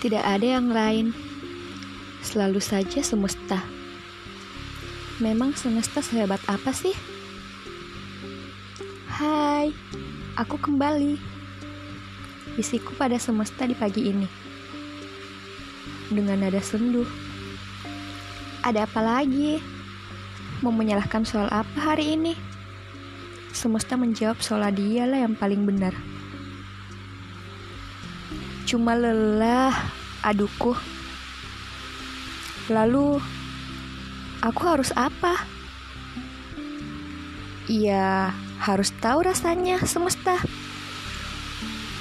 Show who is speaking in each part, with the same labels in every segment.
Speaker 1: Tidak ada yang lain. Selalu saja semesta. Memang semesta sehebat apa sih? Hai, aku kembali. Bisiku pada semesta di pagi ini. Dengan nada sendu. Ada apa lagi? Mau menyalahkan soal apa hari ini? Semesta menjawab soal dia lah yang paling benar. Cuma lelah, aduku. Lalu, aku harus apa? Iya, harus tahu rasanya semesta.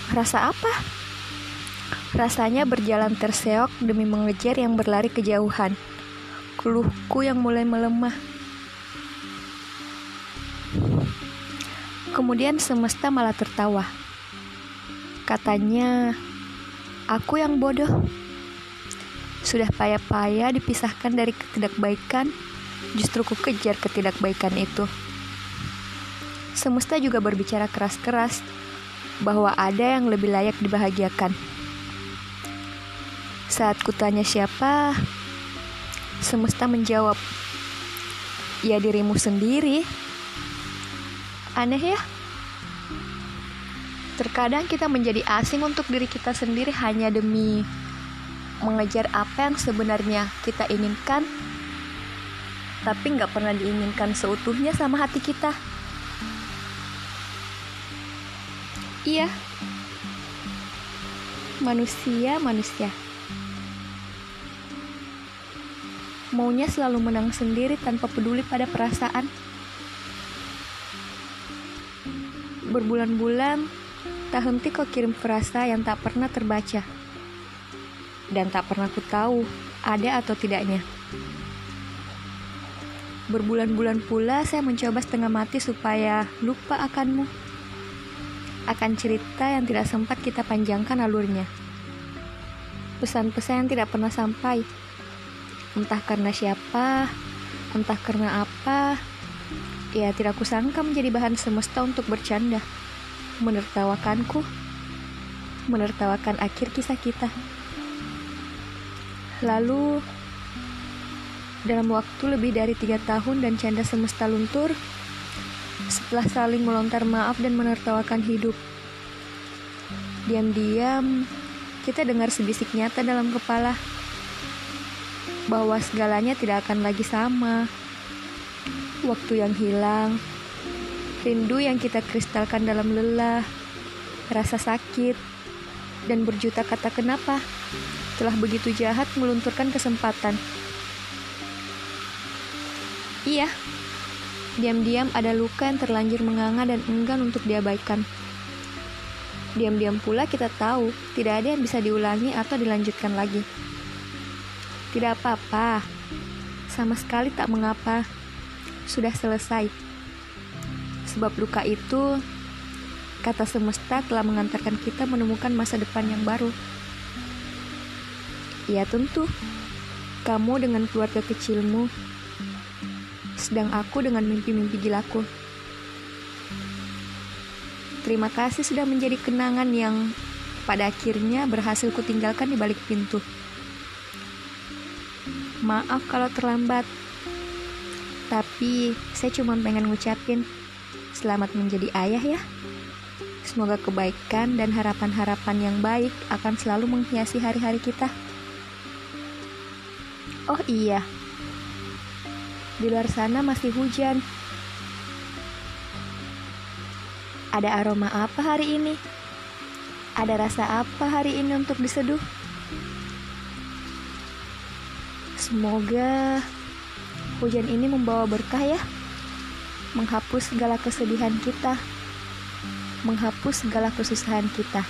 Speaker 1: Rasa apa? Rasanya berjalan terseok demi mengejar yang berlari kejauhan. Keluhku yang mulai melemah. Kemudian semesta malah tertawa. Katanya, Aku yang bodoh. Sudah payah-payah dipisahkan dari ketidakbaikan, justru ku kejar ketidakbaikan itu. Semesta juga berbicara keras-keras bahwa ada yang lebih layak dibahagiakan. Saat kutanya siapa, semesta menjawab, "Ya dirimu sendiri." Aneh ya? Terkadang kita menjadi asing untuk diri kita sendiri hanya demi mengejar apa yang sebenarnya kita inginkan, tapi nggak pernah diinginkan seutuhnya sama hati kita. Iya, manusia, manusia. Maunya selalu menang sendiri tanpa peduli pada perasaan. Berbulan-bulan Tak henti kau kirim frasa yang tak pernah terbaca. Dan tak pernah ku tahu ada atau tidaknya. Berbulan-bulan pula saya mencoba setengah mati supaya lupa akanmu. Akan cerita yang tidak sempat kita panjangkan alurnya. Pesan-pesan yang tidak pernah sampai. Entah karena siapa, entah karena apa, ya tidak kusangka menjadi bahan semesta untuk bercanda menertawakanku, menertawakan akhir kisah kita. Lalu, dalam waktu lebih dari tiga tahun dan canda semesta luntur, setelah saling melontar maaf dan menertawakan hidup, diam-diam kita dengar sebisik nyata dalam kepala bahwa segalanya tidak akan lagi sama. Waktu yang hilang, Rindu yang kita kristalkan dalam lelah, rasa sakit, dan berjuta kata kenapa telah begitu jahat melunturkan kesempatan. Iya, diam-diam ada luka yang terlanjur menganga dan enggan untuk diabaikan. Diam-diam pula kita tahu tidak ada yang bisa diulangi atau dilanjutkan lagi. Tidak apa-apa, sama sekali tak mengapa. Sudah selesai. Sebab luka itu, kata semesta telah mengantarkan kita menemukan masa depan yang baru. Ya tentu, kamu dengan keluarga kecilmu, sedang aku dengan mimpi-mimpi gilaku. Terima kasih sudah menjadi kenangan yang pada akhirnya berhasil kutinggalkan di balik pintu. Maaf kalau terlambat, tapi saya cuma pengen ngucapin Selamat menjadi ayah ya. Semoga kebaikan dan harapan-harapan yang baik akan selalu menghiasi hari-hari kita. Oh iya, di luar sana masih hujan. Ada aroma apa hari ini? Ada rasa apa hari ini untuk diseduh? Semoga hujan ini membawa berkah ya menghapus segala kesedihan kita, menghapus segala kesusahan kita.